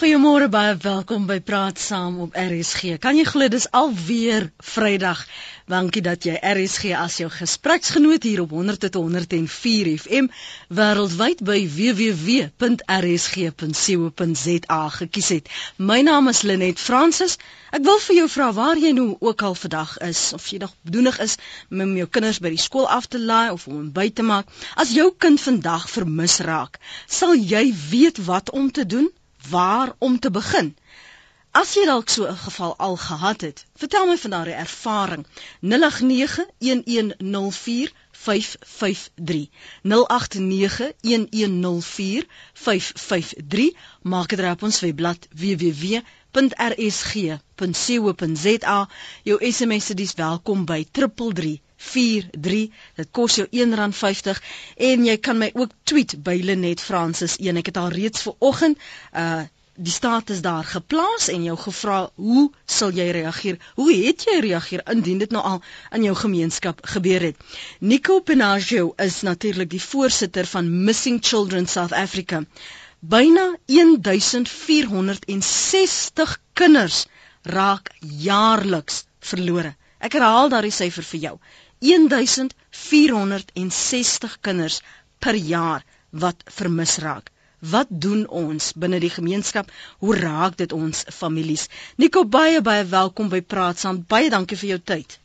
Goeiemôre baie welkom by Praat Saam op RSG. Kan jy glo dis alweer Vrydag. Dankie dat jy RSG as jou gespreksgenoot hier op 100.104 FM wêreldwyd by www.rsg.co.za gekies het. My naam is Lenet Fransis. Ek wil vir jou vra waar jy nou ook al vandag is of jy nog bedoenig is om jou kinders by die skool af te laai of om by te maak. As jou kind vandag vermis raak, sal jy weet wat om te doen? Waar om te begin. As jy dalk so 'n geval al gehad het, vertel my van daardie ervaring. 0891104553. 0891104553. Maak dit reg op ons webblad www.rsg.co.za. Jou SMS se dis welkom by 33 43 dit kos jou R1.50 en jy kan my ook tweet by Lenet Francis 1 ek het al reeds ver oggend uh die status daar geplaas en jou gevra hoe sal jy reageer? Hoe het jy reageer indien dit nou al in jou gemeenskap gebeur het? Nico Penagio is natuurlik die voorsitter van Missing Children South Africa. Byna 1460 kinders raak jaarliks verlore ek herhaal daardie syfer vir jou 1460 kinders per jaar wat vermis raak. Wat doen ons binne die gemeenskap? Hoe raak dit ons families? Nico baie baie welkom by Praat saam. Baie dankie vir jou tyd.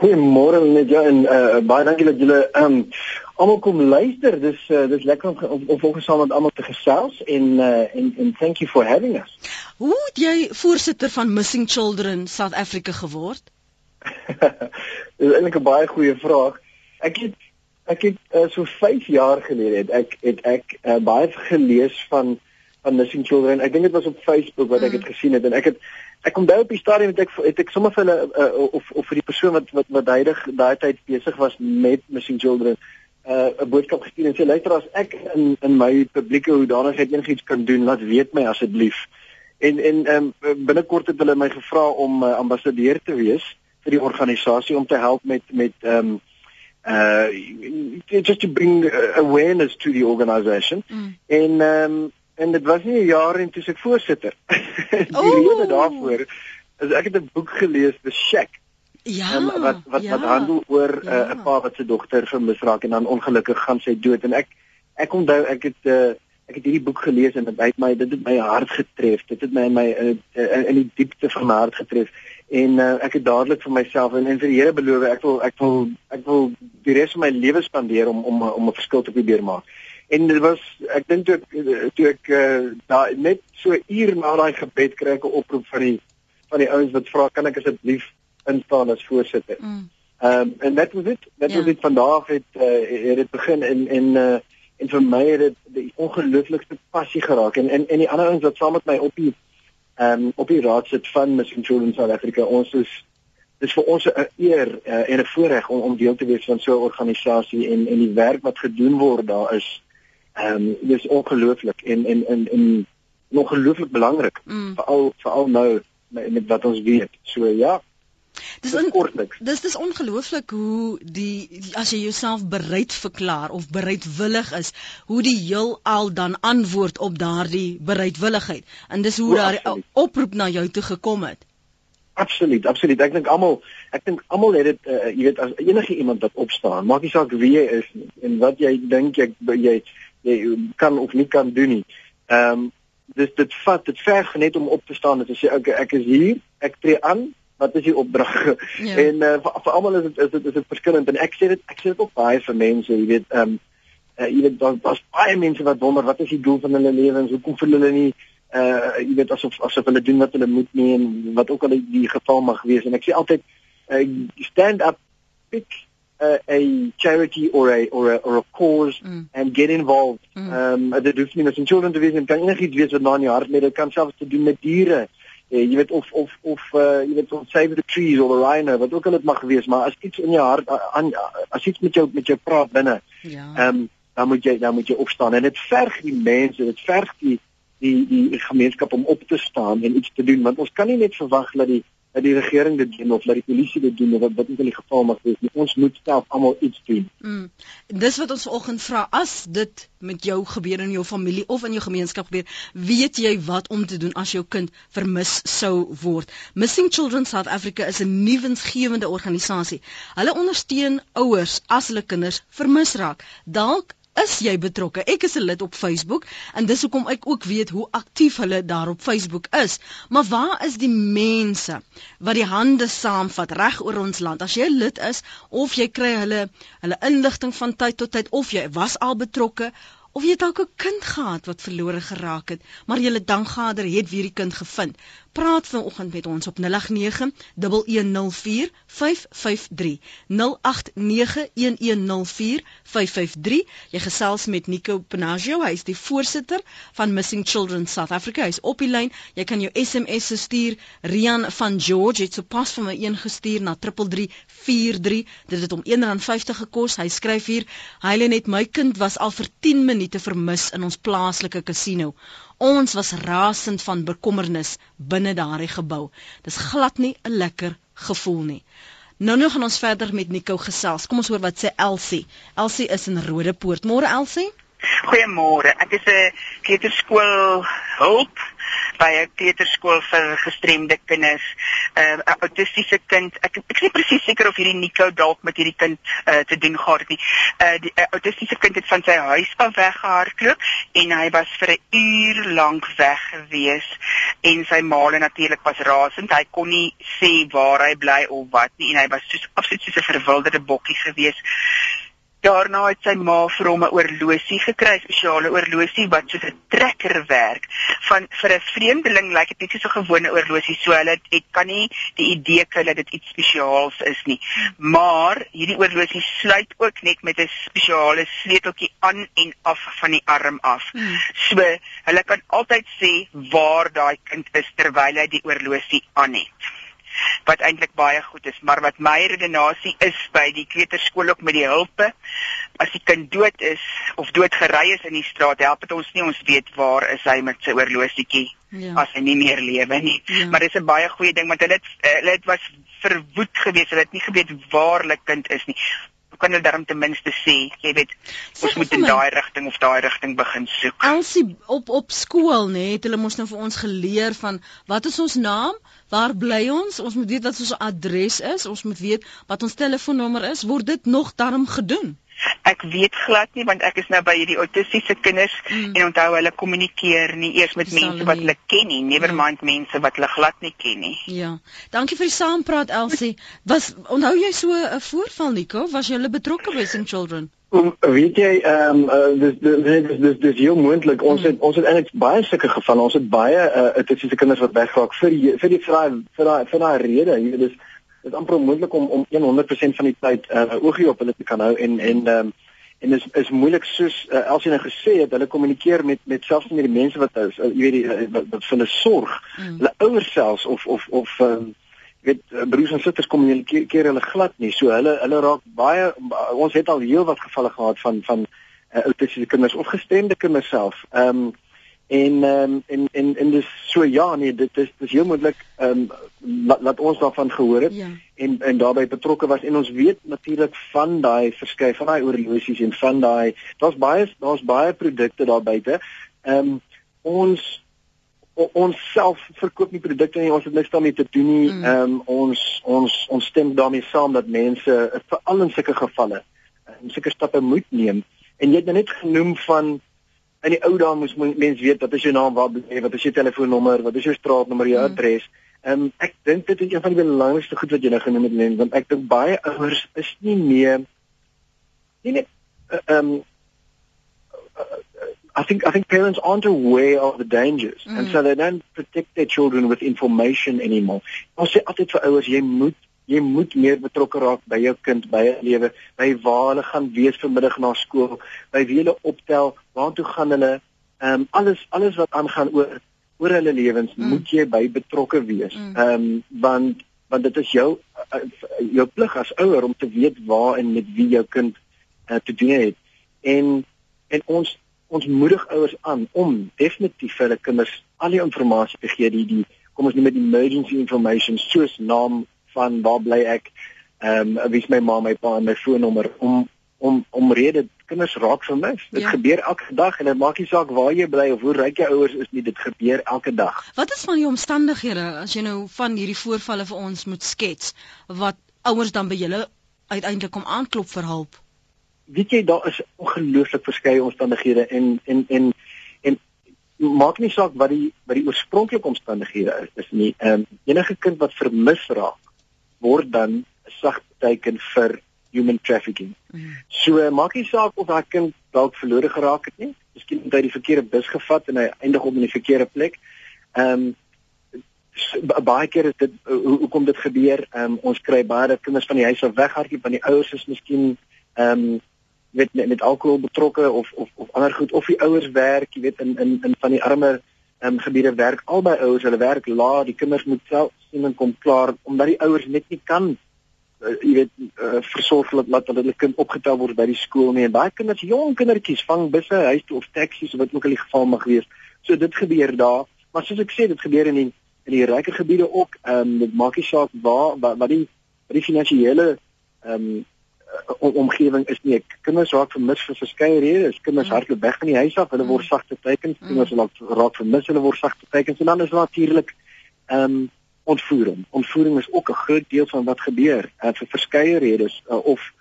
Goeiemôre net jou en uh, baie dankie dat julle um almal kom luister. Dis uh, dis lekker om om volgens saam met almal te gesels en uh, en en thank you for having us. Hoe het jy voorsitter van Missing Children South Africa geword? Dis eintlik 'n baie goeie vraag. Ek het ek het uh, so 5 jaar gelede het ek het ek uh, baie gelees van van missing children. Ek dink dit was op Facebook wat ek dit mm. gesien het en ek het ek daar op die stadium het ek het ek sommer vir hulle uh, of of vir die persoon wat wat wat huidig daai tyd besig was met missing children 'n uh, boodskap gestuur en sê luister as ek in in my publieke hoedanigheid enigiets kan doen, laat weet my asseblief. En en ehm um, binnekort het hulle my gevra om uh, ambassadeur te wees vir die organisasie om te help met met ehm um, uh just to bring awareness to the organization. Mm. en ehm um, en dit was nie 'n jaar en toe ek voorsitter. Die oh. rede daarvoor is ek het 'n boek gelees The Shack. Ja um, wat wat ja, wat handel oor 'n ja. uh, pa wat sy dogter vermis raak en dan ongelukkig gaan sy dood. En ek ek onthou ek het uh, ek het hierdie boek gelees en dit het my dit het my hart getref. Dit het my in my uh, in die diepte van my hart getref en uh, ek het dadelik vir myself en, en vir die Here beloof ek wil ek wil ek wil die res van my lewe spandeer om om om 'n verskil te probeer maak. En dit was ek dink toe ek toe ek uh, daar net so uur na daai gebed kry ek 'n oproep van die van die ouens wat vra kan ek asseblief instaan as voorsitter. Mm. Ehm um, en dit was dit. Dit was dit vandag het uh, het dit begin en en uh, en vir my het dit die ongelooflikste passie geraak en en en die ander ouens wat saam met my op die ehm um, op die raad sit van Missing Children South Africa. Ons is dis vir ons 'n eer uh, en 'n voorreg om om deel te wees van so 'n organisasie en en die werk wat gedoen word daar is ehm um, dis ongelooflik en en en en ongelooflik belangrik mm. veral veral nou met wat ons weet. So ja, Dis in, dis dis ongelooflik hoe die, die as jy jouself bereid verklaar of bereidwillig is, hoe die heel al dan antwoord op daardie bereidwilligheid. En dis hoe daardie oproep na jou toe gekom het. Absoluut, absoluut. Ek dink almal, ek dink almal het dit uh, jy weet as enige iemand wat opstaan, maak nie saak wie jy is en wat jy dink jy jy jy kan of nie kan doen nie. Ehm um, dis dit vat dit verg net om op te staan en te sê okay, ek is hier, ek tree aan wat is die opdrag? Ja. En uh, vir, vir almal is dit is dit is dit verskillend en ek sê dit ek sê dit ook baie vir mense, jy weet, ehm um, uh, jy weet daar daar's baie mense wat wonder wat is die doel van hulle lewens? Hoekom voel hulle nie uh jy weet asof asof hulle doen wat hulle moet nie en wat ook al die, die geval mag wees en ek sê altyd uh, stand up pick uh, a charity or a or a or a cause mm. and get involved. Mm. Um dit hoef nie net in children te wees en kan enigiets wees wat na in jou hart lê. Dit kan selfs te doen met diere. Uh, jy weet of of of uh, jy weet of save the trees or the rhino wat ook al dit mag wees, maar as iets in jou hart aan as iets met jou met jou praat binne. Ja. Um dan moet jy dan moet jy opstaan en dit verg die mense, dit verg die die die gemeenskap om op te staan en iets te doen want ons kan nie net verwag dat die dat die regering dit doen of dat die polisie dit doen of wat ook al die geval mag wees. Ons moet self almal iets doen. Mm. Dis wat ons vanoggend vra as dit met jou gebeur in jou familie of in jou gemeenskap gebeur, weet jy wat om te doen as jou kind vermis sou word. Missing Children South Africa is 'n nuwensgewende organisasie. Hulle ondersteun ouers as hulle kinders vermis raak. Dalk is jy betrokke? Ek is 'n lid op Facebook en dis hoekom ek ook weet hoe aktief hulle daar op Facebook is. Maar waar is die mense wat die hande saamvat reg oor ons land? As jy lid is of jy kry hulle hulle inligting van tyd tot tyd of jy was al betrokke of jy dalk 'n kind gehad wat verlore geraak het, maar jy het dankgader het weer die kind gevind praat vanoggend met ons op 0891104553 jy gesels met Nico Panagio hy is die voorsitter van Missing Children South Africa. Hy is op die lyn. Jy kan jou SMS stuur Rian van George het sopas van my een gestuur na 3343 dit het om R1.50 gekos. Hy skryf hier hy net my kind was al vir 10 minute vermis in ons plaaslike kasino Ons was rasend van bekommernis binne daardie gebou. Dis glad nie 'n lekker gevoel nie. Nou nou gaan ons verder met Nico gesels. Kom ons hoor wat sê Elsie. Elsie is in Rodepoort. Môre Elsie? Goeiemôre. Ek is 'n kleuterskool hulp by 'n kleuterskool vir gestremde kinders. 'n uh, autistiese kind. Ek ek is nie presies seker of hierdie Nico dalk met hierdie kind uh, te doen gehad het nie. 'n uh, Die uh, autistiese kind het van sy huis af weggehardloop en hy was vir 'n uur lank weg gewees en sy maale natuurlik was rasend. Hy kon nie sê waar hy bly of wat nie en hy was soos absoluut soos 'n verwilderde bokkie gewees. Daarna het sy ma vir hom 'n oorlosie gekry, spesiale oorlosie wat soos 'n trekker werk. Van vir 'n vreemdeling lyk dit net soos 'n gewone oorlosie, so hulle het, het kan nie die idee kry dat dit iets spesiaals is nie. Maar hierdie oorlosie sluit ook net met 'n spesiale sleuteltjie aan en af van die arm af. Hmm. So hulle kan altyd sê waar daai kind is terwyl hy die oorlosie aan het wat eintlik baie goed is, maar wat my redenasie is by die kleuterskool ook met die hulpe, as die kind dood is of doodgery is in die straat, help dit ons nie ons weet waar is hy met sy oorlosietjie ja. as hy nie meer lewe nie. Ja. Maar dis 'n baie goeie ding want hulle het, hulle het was verwoed geweest, hulle het nie geweet waar hulle kind is nie kan hulle darm ten minste sê, jy weet, ons moet in daai rigting of daai rigting begin soek. Elsie op op skool, nê, het hulle mos nou vir ons geleer van wat is ons naam? Waar bly ons? Ons moet weet wat ons adres is. Ons moet weet wat ons telefoonnommer is. Word dit nog daarom gedoen? Ek weet glad nie want ek is nou by hierdie autistiese kinders mm. en onthou hulle kommunikeer nie eers met Sal mense wat hulle ken nie, never ja. mind mense wat hulle glad nie ken nie. Ja. Dankie vir die saampraat Elsie. Was onthou jy so 'n voorval Nico? Was jy hulle betrokke by Sing Children? Weet jy ehm um, uh, dis dis dis dis heel moontlik ons het ons het eintlik baie sulke gevalle ons het baie uh, dit is die kinders wat wegraak vir die, vir die vir daai vir daai rede jy weet dis is amper onmoontlik om om 100% van die tyd 'n uh, oogie op hulle te kan hou en en um, en is is moeilik soos uh, Elsie nou gesê het hulle kommunikeer met met selfs met die mense wat uh, jy weet die, uh, wat, wat vir hulle sorg mm. hulle ouers selfs of of of um, weet eh, broers en susters kom hulle glad nie. So hulle hulle raak baie ons het al heel wat gevalle gehad van van uh, autistiese kinders of gestremde kinders self. Ehm um, en ehm um, en en en dis so ja nee dit is dis heel moontlik ehm um, laat, laat ons daarvan gehoor het ja. en en daarbey betrokke was en ons weet natuurlik van daai verskeie van daai oorlosies en van daai daar's baie daar's baie produkte daar buite. Ehm um, ons ons self verkoop nie produkte nie, ons het niks daarmee te doen nie. Mm. Ehm mm. um, ons ons ons stem daarmee saam dat mense veral in sulke gevalle um, sulke stappe moet neem. En jy het nou net genoem van in die ou dae moes mense weet wat is jou naam, waar bly, wat is jou telefoonnommer, wat is jou straatnommer, jou mm. adres. Ehm um, ek dink dit is een van die belangrikste goed wat jy nou genoem het, Len, want ek dink baie ouers is nie meer nie net ehm um, I think I think parents aren't aware of the dangers mm. and so they don't protect their children with information anymore. Ons sê altyd vir ouers jy moet jy moet meer betrokke raak by jou kind by hulle lewe, by waar hulle gaan wees vanmiddag na skool, by wie hulle optel, waartoe gaan hulle, ehm um, alles alles wat aangaan oor oor hulle lewens mm. moet jy by betrokke wees. Mm. Ehm mm. um, want want dit is jou uh, jou plig as ouer om te weet waar en met wie jou kind uh, te doen het. En en ons ons moedig ouers aan om definitief hulle kinders al die inligting te gee die die kom ons noem dit emergency information soos naam van waar bly ek ehm um, wie is my ma, my pa en my foonnommer om om om rede kinders raak vermis. Dit ja. gebeur elke dag en dit maak nie saak waar jy bly of hoe ryk jou ouers is nie, dit gebeur elke dag. Wat is van die omstandighede as jy nou van hierdie voorvalle vir ons moet skets wat ouers dan by julle uiteindelik kom aanklop vir hulp? Weet jy daar is ongelooflik verskeie omstandighede en en en en maak nie saak wat die wat die oorspronklike omstandighede is, is nie. Ehm um, enige kind wat vermis raak word dan 'n sagte teken vir human trafficking. Mm. So maak nie saak of daai kind dalk verlore geraak het nie. Miskien het hy die verkeerde bus gevat en hy eindig op in die verkeerde plek. Ehm um, baie keer is dit hoe hoekom dit gebeur? Ehm um, ons kry baie dat kinders van die huis af weghardloop want die ouers is miskien ehm um, weet met, met alkohol betrokke of of of ander goed of die ouers werk, jy weet in in in van die armer um, gebiede werk albei ouers, hulle werk laat, die kinders moet self sien en kom klaar omdat die ouers net nie kan uh, jy weet uh, versorg dat dat hulle kind opgetel word by die skool nie. En baie kinders jong kindertjies vang busse huis toe of taksies of wat ook al die geval mag wees. So dit gebeur daar. Maar soos ek sê dit gebeur in die in die ryker gebiede ook. Ehm um, dit maak nie saak waar wat, wat die wat die finansiële ehm um, om, omgewing is nie. Kinders raak vermis vir verskeie redes. Kinders ja. hardloop weg van die huis af. Hulle word mm. sagte teikens mm. kinders raak raak vermis. Hulle word sagte teikens en dan is natuurlik ehm um, ontvoering. Ontvoering is ook 'n groot deel van wat gebeur uh, vir verskeie redes uh, of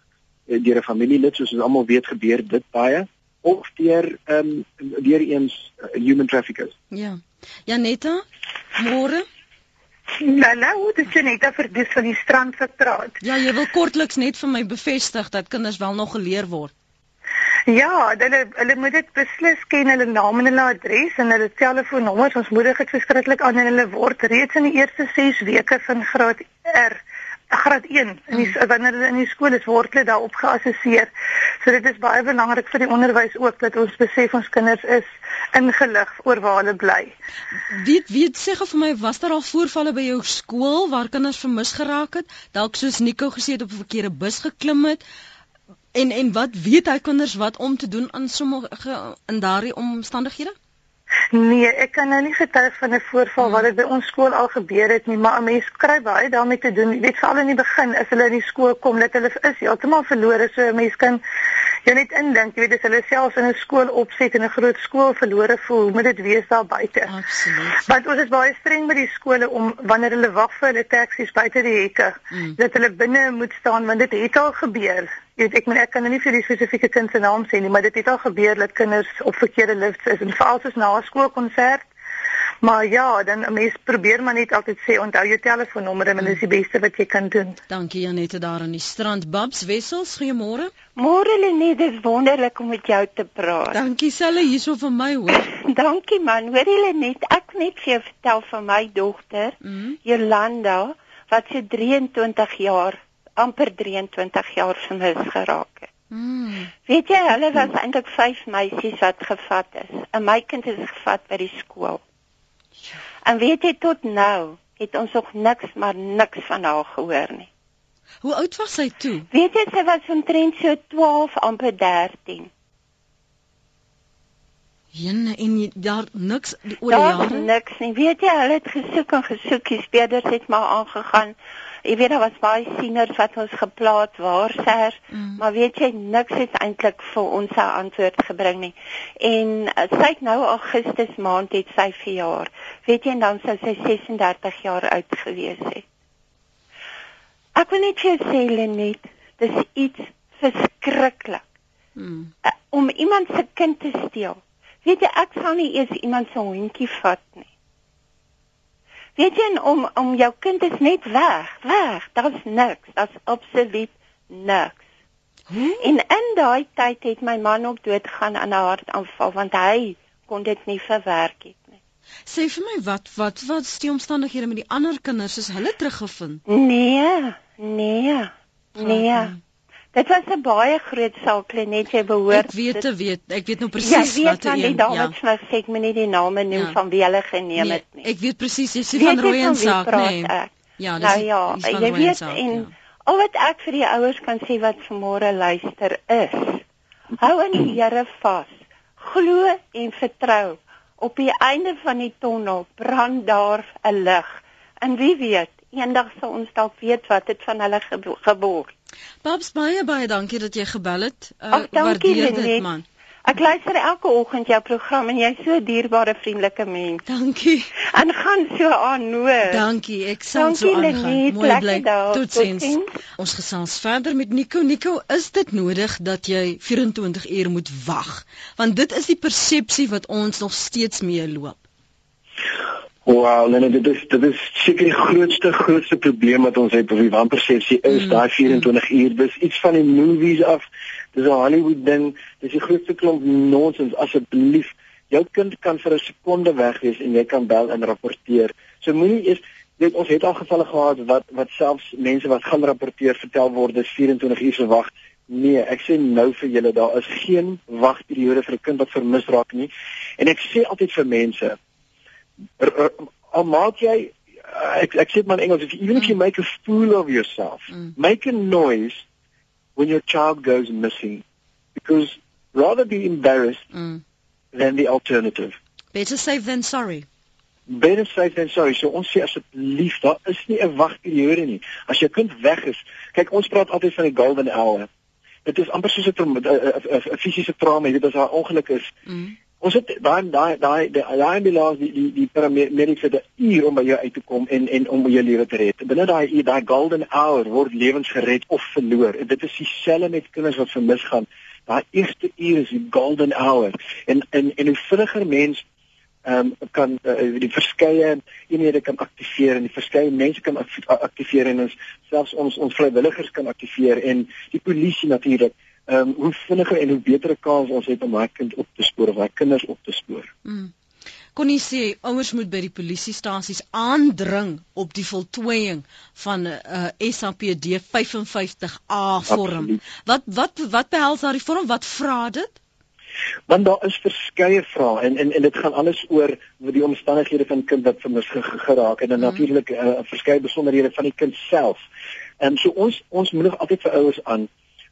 uh, deur 'n familielid soos ons almal weet gebeur dit baie of deur ehm um, deur eens uh, human traffickers. Ja. Janetta, môre Nou nou, dit is net vir dis van die strand vertraat. Ja, jy wil kortliks net vir my bevestig dat kinders wel nog geleer word. Ja, hulle hulle moet dit beslis ken hulle naam en hulle adres en hulle telefoonnommers. Ons moedig dit verskriklik aan en hulle word reeds in die eerste 6 weke van graad R graad 1 in die hmm. wanneer hulle in die skool is word hulle daarop geassesseer. So dit is baie belangrik vir die onderwys ook dat ons besef ons kinders is ingelig oor waar hulle bly. Weet weet sê gou vir my was daar al voorvalle by jou skool waar kinders vermis geraak het? Dalk soos Nico gesê het op 'n verkeerde bus geklim het? En en wat weet hy kinders wat om te doen aan sommige in daardie omstandighede? Nee, ek kan nou nie getuig van 'n voorval wat dit by ons skool al gebeur het nie, maar 'n mens kry baie daarmee te doen. Jy weet veral in die begin as hulle in die skool kom, dat hulle is heeltemal verlore, so 'n mens kan jy net indink, jy weet as hulle selfs in 'n skool opset en 'n groot skool verlore voel, moet dit wees daar buite. Absoluut. Want ons is baie streng by die skole om wanneer hulle wag vir hulle taksies buite die hekke, mm. dat hulle binne moet staan want dit het al gebeur. Jy weet ek moet ek kan nou nie vir die spesifieke kind se naam sê nie, maar dit het al gebeur dat kinders op verkeerde lifts is en veral soos na 'n skoolkonsert. Maar ja, dan mens probeer maar net altyd sê onthou jou telefoonnommer en dit is die beste wat jy kan doen. Dankie Janette daar aan die strand Babs Wessels, goeiemôre. Môre Lenet, dit is wonderlik om met jou te praat. Dankie Selle hierso vir my hoor. Dankie man. Hoor jy net, ek net vir jou vertel van my dogter, mm. Jolanda, wat sy 23 jaar amper 23 jaar vermis geraak het. Mm. Weet jy, hulle was eintlik vyf meisies wat gevat is. 'n My kind is gevat by die skool. En weet jy tot nou het ons nog niks maar niks van haar gehoor nie. Hoe oud was sy toe? Weet jy sy was omtrent so 12 amper 13. Jenne en daar niks oor jare. Daar niks nie. Weet jy, hulle het gesoek en gesoek, die speerders het maar aangegaan jy weet daar was baie sieners wat ons geplaas waar ser, mm. maar weet jy niks het eintlik vir ons 'n antwoord gebring nie. En uh, sy het nou Augustus maand het sy verjaar. Weet jy en dan sou sy 36 jaar oud gewees het. Ek wil net vir sê Lenet, dis iets verskriklik. Mm. Uh, om iemand se kind te steel. Weet jy ek sal nie eers iemand se hondjie vat nie. Weet jy om om jou kind is net weg, weg. Daar's niks. Daar's absoluut niks. Hmm? En in daai tyd het my man ook dood gaan aan 'n hartaanval want hy kon dit nie verwerk het nie. Sê vir my wat wat wat is die omstandighede met die ander kinders? Is hulle teruggevind? Nee, nee. Nee. Dit was 'n baie groot saak, net jy behoort. Ek weet te weet. Ek weet nou presies ja, wat jy doen. Ja, ek sê ek moet nie die name noem ja. van wie hulle geneem nee, het nie. Ek weet presies, jy sê van Rooi en saak, nee. Ek? Ja, dis Nou ja, jy weet saak, en ja. al wat ek vir die ouers kan sê wat vanmôre luister is, hou aan die Here vas. Glo en vertrou. op die einde van die tonnel brand daar 'n lig. En wie weet, eendag sal ons dalk weet wat dit van hulle geword. Babs baie baie dankie dat jy gebel het. Uh, Ach, dankie, waardeer dit man. Ek luister elke oggend jou program en jy's so 'n dierbare vriendelike mens. Dankie. En gaan so aan nood. Dankie. Ek sal so aangaan. Mooi bly. Totsiens. Ons gesels verder met Nico. Nico, is dit nodig dat jy 24 uur moet wag? Want dit is die persepsie wat ons nog steeds mee loop. Wow, nee, dit is dit is seker die grootste grootste probleem wat ons het op die wanpersepsie is mm. daai 24 uur. Dis iets van die movies af. Dis 'n Hollywood ding. Dis die grootste klomp nonsens. Asseblief, jou kind kan vir 'n sekonde weg wees en jy kan bel en rapporteer. So moenie eers weet ons het al gevalle gehad wat wat selfs mense wat gaan rapporteer vertel word dis 24 uur se wag. Nee, ek sê nou vir julle daar is geen wagperiode vir 'n kind wat vermis raak nie. En ek sê altyd vir mense al maak jy ek ek sê maar in Engels if you, even if you make a fool of yourself mm. make a noise when your child goes missing because rather be embarrassed mm. than the alternative. Better safe than sorry. Better safe than sorry. So ons sê asseblief daar is nie 'n wagperiode nie. As jou kind weg is kyk ons praat altyd van die golden hour. Dit is amper soos 'n fisiese trauma jy weet as daar ongeluk is mm ons het daai daai daai daai ambulans die die die paramedics het 'n uur om by jou uit te kom en en om jou lewe te red. Binne daai uur, daai golden hour word lewens gered of verloor. En dit is dieselfde met kinders wat vermis gaan. Daai eerste uur is die golden hour. En en en hoe vinniger mens ehm um, kan uh, die verskeie eenhede kan aktiveer en die verskeie mense kan aktiveer en ons selfs ons ons vrywilligers kan aktiveer en die polisie natuurlik ehm um, hoe vinniger en hoe beter kans ons het om daai kind op te spoor of daai kinders op te spoor. Mm. Kon jy sê ouers moet by die polisiestasies aandring op die voltooiing van 'n uh, SAPD 55A vorm. Wat wat wat behels daardie vorm? Wat vra dit? Want daar is verskeie vrae en en en dit gaan alles oor die omstandighede van kind wat vermis geraak en dan mm. natuurlik 'n uh, verskeie besonderhede van die kind self. Ehm um, so ons ons moedig altyd vir ouers aan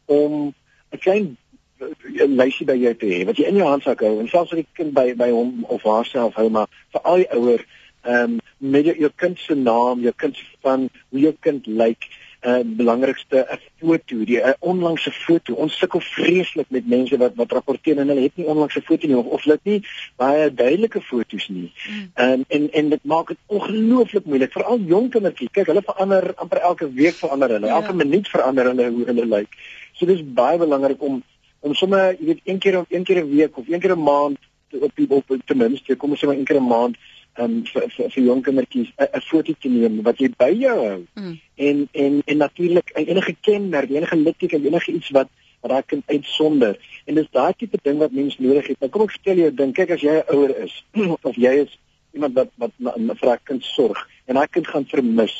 om 'n klein eh, lysie by jou te hê wat jy in jou handsak hou en selfs as die kind by by hom of haarself hou maar vir al die ouer ehm um, met jou, jou kind se naam, jou kind se van hoe jou kind lyk, uh belangrikste 'n foto, die 'n onlangse foto. Ons sukkel vreeslik met mense wat wat rapporteer en hulle het nie onlangse foto nie of of hulle het nie baie duidelike foto's nie. Mm. Ehm um, en en dit maak dit ongelooflik moeilik vir al jong kindertjies. Kyk, hulle verander amper elke week verander hulle. Ja. Elke minuut verander hulle hoe hulle lyk. So dis baie belangrik om om sommer jy weet een keer of een keer 'n week of een keer 'n maand op die op ten minste kom ons sê maar een keer 'n maand um, vir, vir, vir jong kindertjies 'n foto te neem wat jy by jou hou. Mm. En en en natuurlik enige kenmerk, enige litteken, enige iets wat wat daai kind uitsonder. En dis daai tipe ding wat mens nodig het. Nou kom ek vertel jou 'n ding. Kyk as jy 'n ouer is of jy is iemand wat wat vir 'n kind sorg en daai kind gaan vermis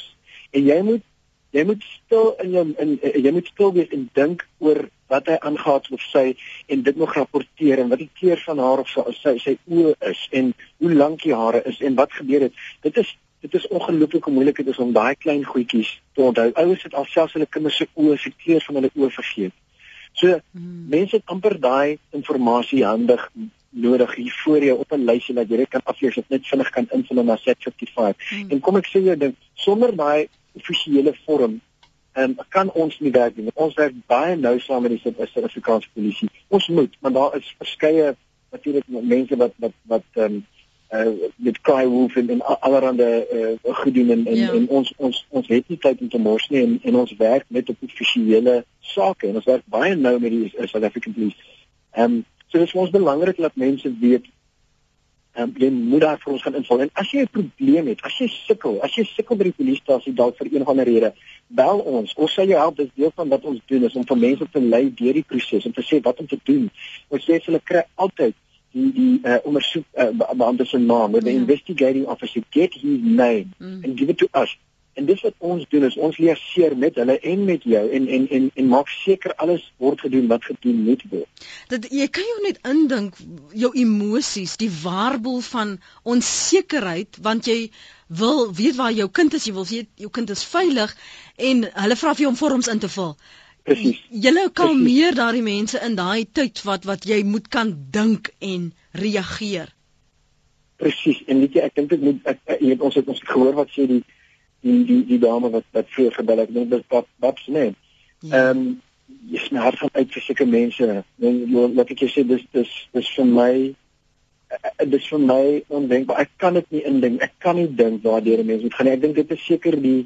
en jy moet jy moet stil in jou in, in jy moet stil wees en dink oor wat hy aangaan of sy en dit nog rapporteer en wat die kleur van haar of sy sy, sy oë is en hoe lank die hare is en wat gebeur het dit is dit is ongelooflik moeilik dit is om daai klein goedjies te onthou ouers het alselfs hulle kinders se oë se kleur van hulle oë vergeet so hmm. mense het amper daai inligting handig nodig hier voor jou op 'n lysie dat jy dit kan aflees of net vinnig kan invul na set55 hmm. en kom ek sê jou ding sonder daai offisiële vorm um, kan ons nie werk nie. Ons werk baie nou saam met die Suid-Afrikaanse polisie. Ons moet, want daar is verskeie natuurlik mense wat wat wat ehm um, uh met cry wolf en, en allerhande uh goed doen en en, ja. en ons ons ons het nie tyd om te mors nie en en ons werk met op offisiële sake en ons werk baie nou met die South African police. Ehm um, so dit is ons belangrik dat mense weet um, jy moet daar vir ons gaan invul. En as jy 'n probleem het, as jy sukkel, as jy sukkel by die polisiestasie dalk vir een of ander rede, bel ons. Ons sal jou help. Dit is deel van wat ons doen is om vir mense te lei deur die proses en te sê wat om te doen. Ons sê hulle kry altyd die die uh, ondersoek uh, beampte se naam, the yeah. investigating officer get his name mm. and give it to us. En dis wat ons doen is ons leer met hulle en met jou en en en en maak seker alles word gedoen wat gedoen moet word. Dat jy kan jou net indink jou emosies, die waarboel van onsekerheid want jy wil weet waar jou kind is, jy wil weet jou kind is veilig en hulle vra vir jou om vorms in te vul. Presies. Julle kalmeer daardie mense in daai tyd wat wat jy moet kan dink en reageer. Presies. En weet jy, ek dink dit moet ek, ek, ek ons het ons gehoor wat sê die die die die dame wat wat voor gebel het, dit is Bob Smith. Ja. Ehm um, jy van uit vir sulke mense. En wat ek sê dis dis dis vir my eh, dis vir my ondenkbaar. Ek kan dit nie indink. Ek kan nie dink waar deur mense moet gaan nie. Ek dink dit is seker die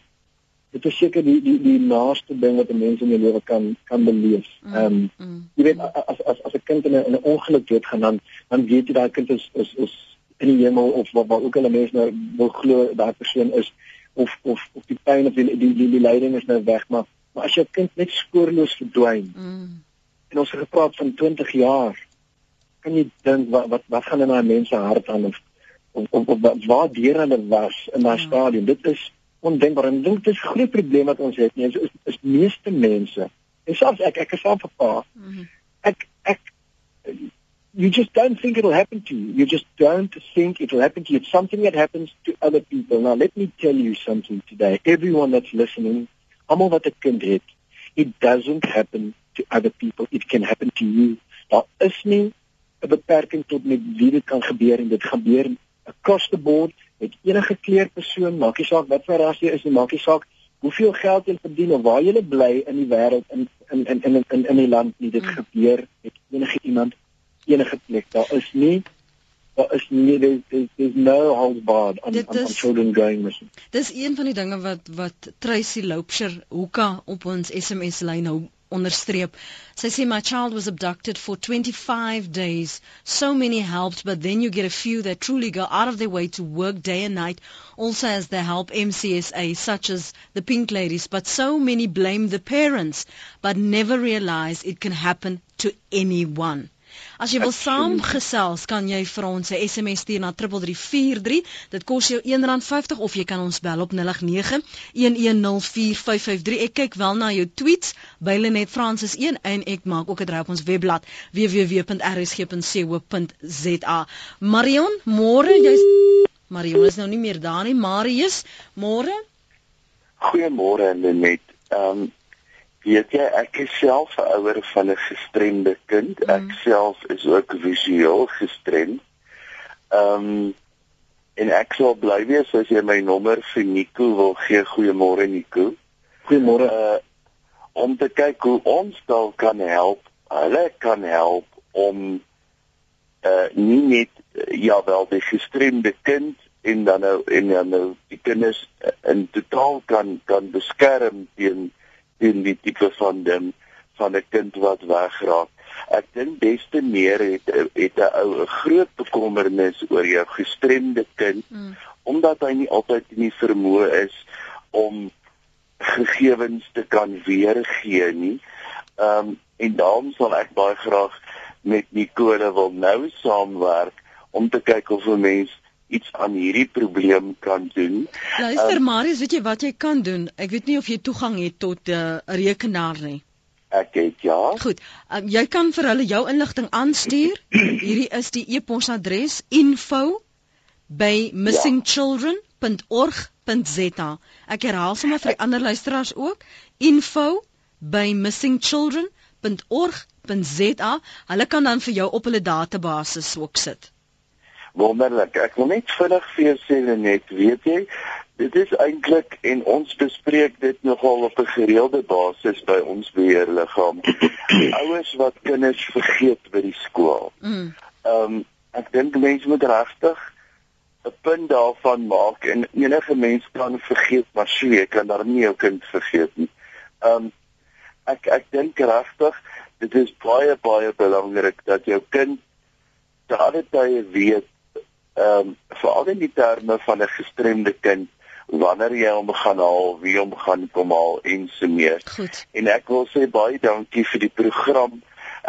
dit is seker die die die naaste ding wat 'n mens in jou lewe kan kan beleef. Mm, ehm um, mm, jy weet as as as 'n kind in 'n ongeluk dood gaan dan dan weet jy daai kind is is is in die hemel of wat wat ook al mense nou wil glo daai persoon is of of of die pyn of die die die, die lyding is nou weg maar maar as jou kind net spoorloos verdwyn mm. en ons het gepraat van 20 jaar kan jy dink wat wat wat gaan in daai mense hart aan of of, of, of waar deur hulle was in daai ja. stadium dit is ondenkbaar en dit is 'n groot probleem wat ons het nie is is, is meeste mense en selfs ek ek is self 'n pa mm ek ek you just don't think it'll happen to you. You just don't think it'll happen to you. It's something that happens to other people. Now let me tell you something today. Everyone that's listening almal wat 'n kind het it doesn't happen to other people. It can happen to you. Daar is nie 'n beperking tot met wie dit kan gebeur en dit gebeur across the board met enige kleur persoon, maak nie saak wat vir ras jy is nie, maak nie saak hoeveel geld jy verdien of waar jy bly in die wêreld in in in in in in die land nie. Dit mm. gebeur met enige iemand enige plek. Daar is nie daar is nie there is no hold barred on, on, on children going missing. Dis een van die dinge wat wat Tracy Loupsher hoeka op ons SMS lyn hou onderstreep. Sy sê my child was abducted for 25 days. So many helped, but then you get a few that truly go out of their way to work day and night, also as they help MCSA, such as the Pink Ladies. But so many blame the parents, but never realize it can happen to anyone. As jy wil saamgesels, kan jy vir ons 'n SMS stuur na 3343. Dit kos jou R1.50 of jy kan ons bel op 0891104553. Ek kyk wel na jou tweets by Lenet Francis 1 en ek maak ook 'n draai op ons webblad www.rsg.co.za. Marion, môre jy's Marion is nou nie meer daar nie. Marius, môre? Goeiemôre Lenet. Ehm um, Weet jy, ek is self 'n ouer van 'n gestremde kind. Mm. Ek self is ook visueel gestremd. Ehm um, en ek sal bly wees as jy my nommer vir Nico wil gee. Goeiemôre Nico. Goeiemôre. Uh, om te kyk hoe ons dalk kan help. Hulle kan help om uh nie net uh, ja wel die gestremde kind en dan nou en dan nou die kinders in totaal kan kan beskerm teen teen die tipe van ding van 'n kind wat wegraak. Ek dink des te meer het het 'n ou 'n groot bekommernis oor jou gestremde kind mm. omdat hy nie altyd nie vermoë is om gegevens te kan weergee nie. Ehm um, en daarom sal ek baie graag met Nicole wil nou saamwerk om te kyk of 'n mens iets aan hierdie probleem kan doen. Luister um, Marius, weet jy wat jy kan doen? Ek weet nie of jy toegang het tot eh, 'n uh, rekenaar nie. Ek het ja. Goed. Um, jy kan vir hulle jou inligting aanstuur. hierdie is die e-posadres info by missingchildren.org.za. Ek herhaal sommer vir die ander luisteraars ook. info by missingchildren.org.za. Hulle kan dan vir jou op hulle database ook sit wonderlik. Ek wil net vinnig vir jou sê net, weet jy, dit is eintlik en ons bespreek dit nogal op 'n gereelde basis by ons beheerliggaam. Ouers wat kinders vergeet by die skool. Mm. Ehm um, ek dink mense moet regtig 'n punt daarvan maak en enige mens kan vergeet, maar sou jy kan daar nie jou kind vergeet nie. Ehm um, ek ek dink regtig dit is baie baie belangrik dat jou kind daardie tye weet ehm um, veral in die terme van 'n gestremde kind wanneer jy hom gaan haal, wie hom gaan kom haal en so meer. Goed. En ek wil sê baie dankie vir die program.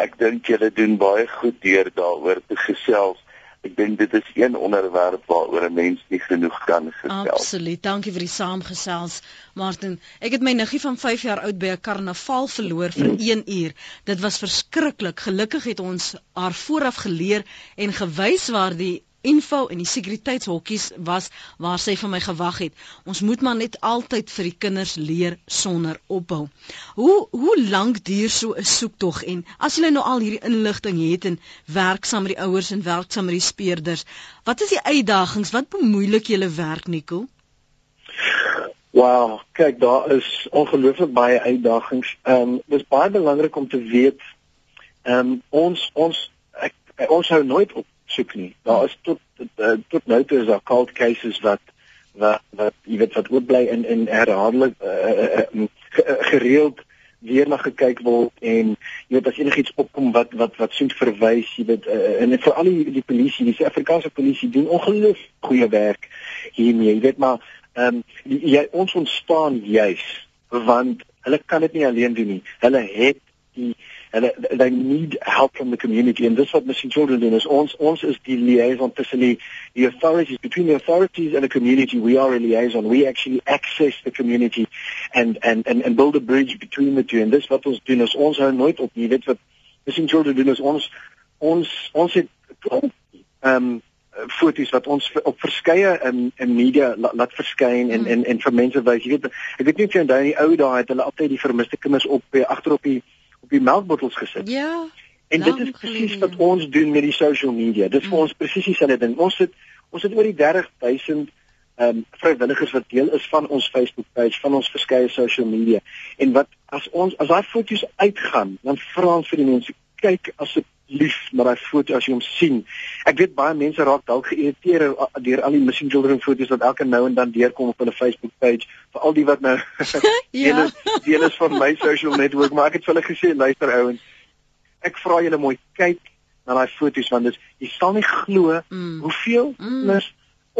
Ek dink julle doen baie goed deur daaroor te gesels. Ek dink dit is een onderwerp waaroor 'n mens nie genoeg kan gesels. Absoluut. Dankie vir die saamgesels, Martin. Ek het my niggie van 5 jaar oud by 'n karnaval verloor vir 1 uur. Dit was verskriklik. Gelukkig het ons haar vooraf geleer en gewys waar die info en die sekuriteitshokkies was waar sy vir my gewag het. Ons moet maar net altyd vir die kinders leer sonder ophou. Hoe hoe lank duur so 'n soektog en as jy nou al hierdie inligting het en werk saam met die ouers en werk saam met die speurders, wat is die uitdagings? Wat bemoeilik julle werk, Nico? Wow, kyk, daar is ongelooflik baie uitdagings. Ehm um, dit is baie belangrik om te weet ehm um, ons ons ek, ons hou nooit op soek nie. Daar is tot tot, tot nou toe is daar cold cases wat wat wat jy weet wat oop bly in in herhaaldelik uh, uh, uh, gereeld weer na gekyk word en jy weet as enigiets opkom wat wat wat soet verwys jy weet uh, en vir al die die polisie die Suid-Afrikaanse polisie doen ongelooflik goeie werk hiermee jy weet maar um, jy ons ontstaan juis want hulle kan dit nie alleen doen nie hulle het die hulle they need help from the community and this what missing children doen is ons ons is die liaison tussen die the authorities between the authorities and the community we are a liaison. We actually access the community and and and, and build a bridge between the two and this wat ons doen is ons hou nooit op nie. Weet wat missing children doen is ons ons ons het ehm um, foto's wat ons op verskeie in in media laat, laat verskyn en, mm. en en vir mense wys. Jy weet ek weet nie of jy onthou in die ou dae het hulle altyd die vermiste kinders op agter op die op die melkbottels gesit. Ja. En dit is presies wat ons doen met die social media. Dit is vir mm. ons presies dieselfde ding. Ons het ons het oor die 30000 ehm um, vrywilligers wat deel is van ons Facebook page, van ons verskeie social media. En wat as ons as daai foto's uitgaan, dan vra ons vir die mense kyk asseblief na daai foto as jy hom sien. Ek weet baie mense raak dalk geïrriteerd deur al die missing children foto's wat elke nou en dan deurkom op hulle Facebook page, veral die wat nou ja. deel is van my social network, maar ek het vir hulle gesê, luister ouens, ek vra julle mooi kyk na daai foto's want dit jy sal nie glo mm. hoeveel mm.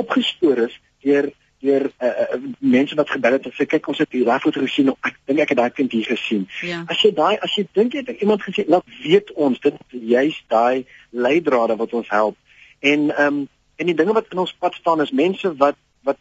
opgespoor is deur deur uh, uh, mense wat gebel het en sê kyk ons het hier daai foto gesien ek dink ek het daai kind hier gesien. Ja. As jy daai as jy dink jy het iemand gesê laat weet ons dit juis daai leidrade wat ons help. En ehm um, en die dinge wat in ons pad staan is mense wat wat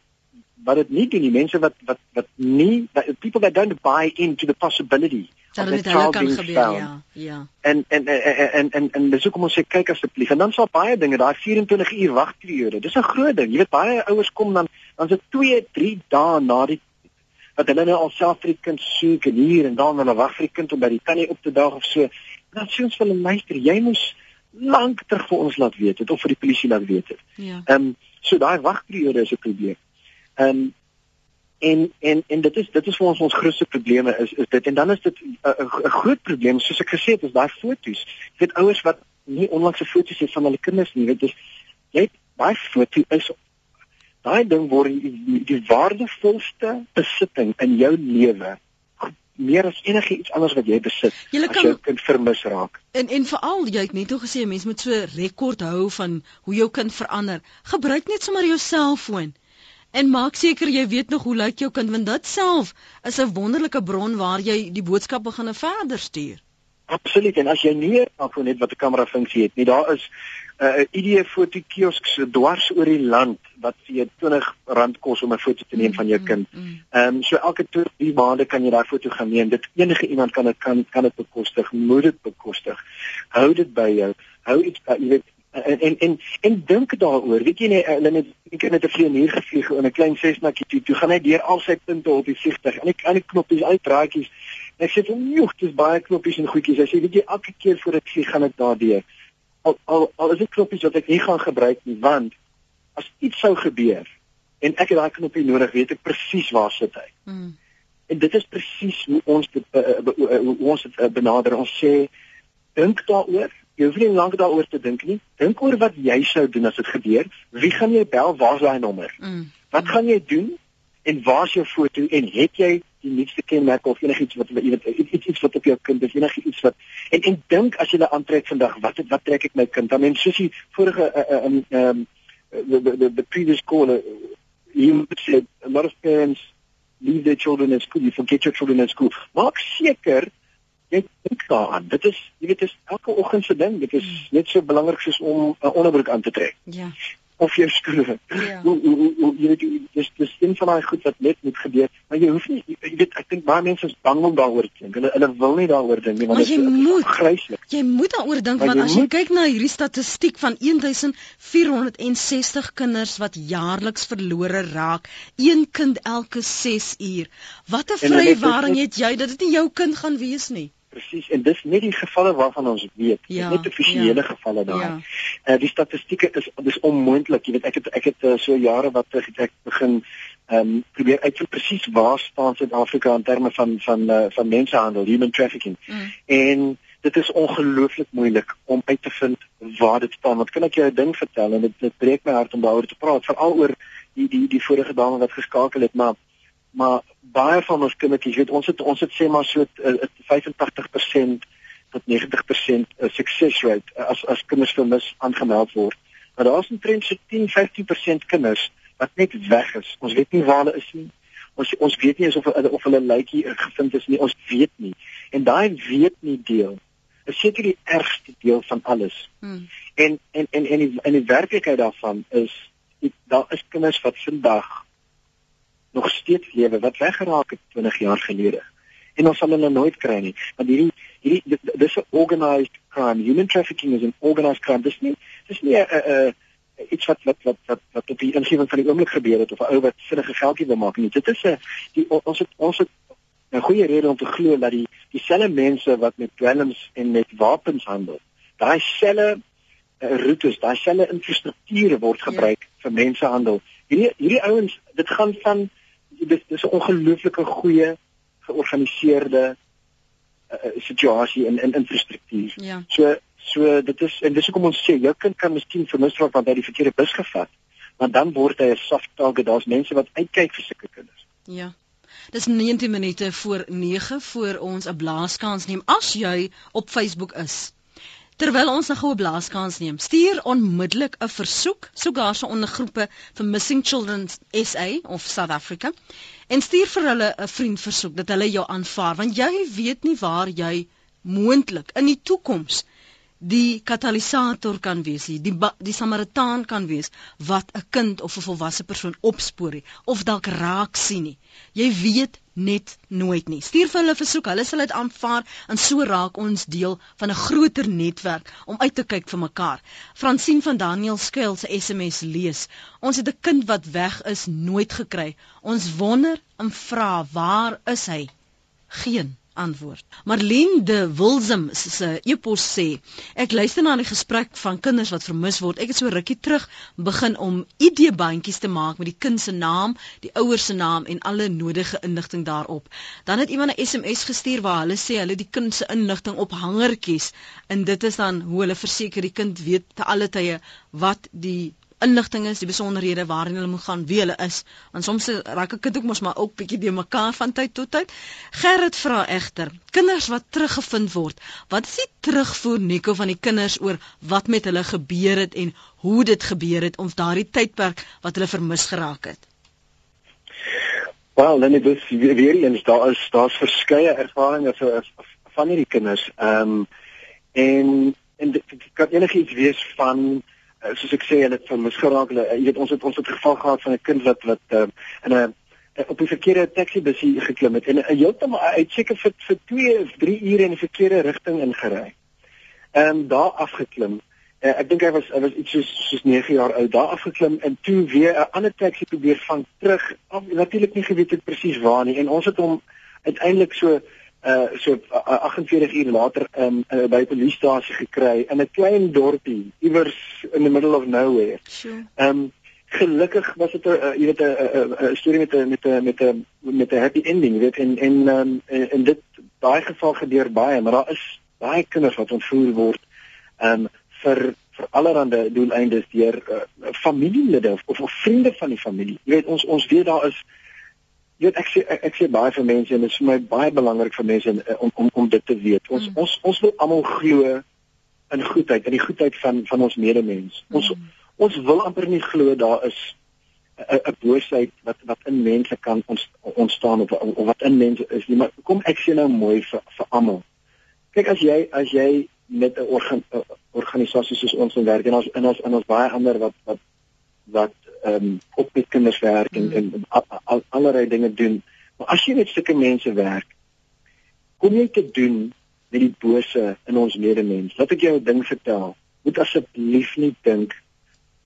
wat dit nie doen nie mense wat wat wat nie people that don't buy into the possibility dat dit hulle kan gebeur ja ja en en en en en en dis hoekom ons sê kyk asseblief en dan sal baie dinge daai 24 uur wagperiode dis 'n groot ding jy weet baie ouers kom dan dan is dit 2 3 dae na die wat hulle nou al self vir die kind soek en hier en dan hulle wag vir die kind om by die tannie op te daag of so. Dan sê ons vir hulle luister jy moes lank terug vir ons laat weet het of vir die polisie laat weet het. Ja. Ehm um, so daai wagperiode is 'n probleem. Ehm um, en en en dit is dit is vir ons ons grootste probleme is is dit. En dan is dit 'n groot probleem soos ek gesê het is daai foto's. Jy weet ouers wat nie onlangse foto's het van hulle kinders nie weet dis jy daai foto is daai ding word die, die waardevolste besitting in jou lewe meer as enige iets anders wat jy besit jy kan, as jou kind vermis raak en en veral jy het net gesê mense moet so rekord hou van hoe jou kind verander gebruik net sommer jou selfoon En maak seker jy weet nog hoe lyk jou kind want dit self is 'n wonderlike bron waar jy die boodskappe gaan verder stuur. Absoluut en as jy nie afhou net wat 'n kamera funksie het nie, daar is 'n uh, ID foto kiosks dwars oor die land wat vir jou R20 kos om 'n foto te neem van jou mm, kind. Mm, mm. Ehm um, so elke 2 maande kan jy daai foto gaan neem. Dit enige iemand kan dit kan kan dit bekostig, moet dit bekostig. Hou dit by jou. Hou iets by, jy weet en en en, en dink daaroor weet jy nie hulle het ek het net 'n vlieën hier gevlieg in 'n klein sesnakkie toe toe gaan hy deur al sy punte op die vliegtuig en ek aan die knoppies uitdraadjies ek sê van joh dis baie knoppies en goedjies hy sê weet jy elke keer voor ek vlieg gaan ek daardeur al al al is dit knoppies wat ek nie gaan gebruik nie want as iets sou gebeur en ek het daai knoppie nodig weet ek presies waar sit hy hmm. en dit is presies hoe ons dit uh, uh, uh, hoe ons dit uh, benader ons sê dink daaroor Jy hoef nie lank daaroor te dink nie. Dink oor wat jy sou doen as dit gebeur. Wie gaan jy bel? Waar's daai nommer? Mm. Wat gaan jy doen? En waar's jou foto? En het jy die nuutste kenmerke of enigiets wat jy weet iets iets wat op jou kind is, enigiets wat en en dink as jy hulle aantrek vandag, wat wat trek ek my kind? Dan mens soos die vorige ehm uh, um, the, the, the, the previous caller you said a lot of parents leave their children at school, you forget your children at school. Maak seker jy dink daaraan. Dit is jy weet is elke oggend se ding. Dit is hmm. net so belangrik soos om 'n onderbroek aan te trek. Ja. Of jou skoene. Ja. Jy weet dis dis een van daai goed wat net moet gebeur, maar jy hoef nie jy weet ek dink baie mense is bang om daaroor te dink. Hulle hulle wil nie daaroor dink nie want dit is gryslik. Jy moet daaroor dink want as jy moet... kyk na hierdie statistiek van 1460 kinders wat jaarliks verlore raak, een kind elke 6 uur. Wat 'n vrywaring het jy dat dit nie jou kind gaan wees nie? Presies en dis net die gevalle waarvan ons weet. Ja, net offisiële ja, gevalle daar. Ja. Uh, die statistieke is dis onmoontlik. Jy weet ek het ek het uh, so jare wat terug ek begin ehm um, probeer uitvind presies waar staan Suid-Afrika in terme van van uh, van mensenhandel, human trafficking. Mm. En dit is ongelooflik moeilik om uit te vind waar dit staan. Want kan ek jou 'n ding vertel en dit dit breek my hart om daaroor te praat, veral oor die die die vorige dame wat geskakel het, maar maar baie van ons kindertjies weet ons het ons het sê maar so uh, 85% tot 90% uh, success rate uh, as as kinders vermis aangemeld word. Maar daar's 'n trend so 10-15% kinders wat net weg is. Ons weet nie waar hulle is nie. Ons ons weet nie of of hulle lykie gevind is nie. Ons weet nie. En daai weet nie deel is seker die ergste deel van alles. Hmm. En en en en die, en die werklikheid daarvan is daar is kinders wat vandag nog steeds lewe wat weggeraak het 20 jaar gelede. En ons sal hulle nooit kry nie. Want hierdie hierdie dis 'n organized crime. Human trafficking is 'n organized crime. Dis nie dis nie 'n 'n iets wat wat wat wat wat op die ingewing van die oomblik gebeur het of 'n ou wat vinnige geldjie wil maak nie. Dit is 'n die ons het ons het 'n goeie rede om te glo dat die dieselfde mense wat met dwelms en met wapens handel, daai selfe uh, roetes, daai selfe infrastrukture word gebruik ja. vir mensenhandel. Hierdie hierdie ouens, dit gaan van dis dis 'n ongelooflike goeie georganiseerde uh, situasie in in infrastruktuur. Ja. So so dit is en dis hoekom ons sê jou kind kan miskien vermis raak want hy die verkeerde bus gevat. Maar dan word hy 'n soft target. Daar's mense wat uitkyk vir sulke kinders. Ja. Dis 19 minute voor 9 voor ons 'n blaaskans neem. As jy op Facebook is, Terwyl ons 'n goue blaaskans neem, stuur onmiddellik 'n versoek, soek daar se ondergroepe vir Missing Children SA of South Africa en stuur vir hulle 'n vriend versoek dat hulle jou aanvaar want jy weet nie waar jy moontlik in die toekoms die katalisator kan wees, die die samaritaan kan wees wat 'n kind of 'n volwasse persoon opspoor nie of dalk raak sien nie. Jy weet net nooit nie. Stuur vir hulle versoek, hulle sal dit aanvaar en so raak ons deel van 'n groter netwerk om uit te kyk vir mekaar. Fransien van Daniel Skuil se SMS lees: Ons het 'n kind wat weg is, nooit gekry. Ons wonder en vra, waar is hy? Geen antwoord. Marlene de Wilsum se e-pos sê: Ek luister na die gesprek van kinders wat vermis word. Ek het so rukkie terug begin om ID-bandjies te maak met die kind se naam, die ouers se naam en alle nodige inligting daarop. Dan het iemand 'n SMS gestuur waar hulle sê hulle die kind se inligting op hangertjies en dit is dan hoe hulle verseker die kind weet te alle tye wat die inligting is, die besonderhede waarin hulle moet gaan, wie hulle is. Want soms raak ek dit ook mos maar ook bietjie de mekaar van tyd tot tyd. Gerrit vra egter, kinders wat teruggevind word, wat is die terugvoer Nico van die kinders oor wat met hulle gebeur het en hoe dit gebeur het of daardie tydperk wat hulle vermis geraak het? Wel, dan is dit weer eens daar is daar's verskeie ervarings van hierdie kinders. Ehm um, en en dit kan enigiets wees van soos ek sê hulle het van misgeraak hulle uh, jy weet ons het ons het geval gehad van 'n kind wat wat uh, in 'n op 'n verkeerde taxi bus geklim het en heeltemal uit seker vir vir 2 of 3 ure in die verkeerde rigting ingery. Ehm um, daar afgeklim. Uh, ek dink hy was hy was iets soos soos 9 jaar oud daar afgeklim en toe weer 'n ander taxi probeer vang terug. Natuurlik nie geweet het presies waar nie en ons het hom uiteindelik so uh so uh, 48 uur later um, uh, by polisiestasie gekry in 'n klein dorpie iewers in the middle of nowhere. Sure. Um gelukkig was dit 'n uh, jy weet 'n storie met 'n met 'n met 'n met 'n happy ending, weet en en um, en dit daai geval gebeur baie, maar daar is baie kinders wat ontvoer word um vir vir allerlei doeleindes deur uh, familielede of, of vriende van die familie. Jy weet ons ons weet daar is jy weet ek sê ek, ek sê baie vir mense en dit is vir my baie belangrik vir mense eh, om om om dit te weet. Ons mm. ons ons wil almal glo in goedheid, in die goedheid van van ons medemens. Mm. Ons ons wil amper nie glo daar is 'n boosheid wat wat in mense kan ons ontstaan of, of wat in mense is nie. Maar kom ek sê nou mooi vir vir almal. Kyk as jy as jy met 'n organ, organisasie soos ons in werk en ons en ons en ons baie ander wat wat wat ehm um, op met kinders werk en, mm. en al, al, allerlei dinge doen. Maar as jy met sulke mense werk, kom jy te doen met die bose in ons medemens. Laat ek jou 'n ding vertel. Moet asseblief nie dink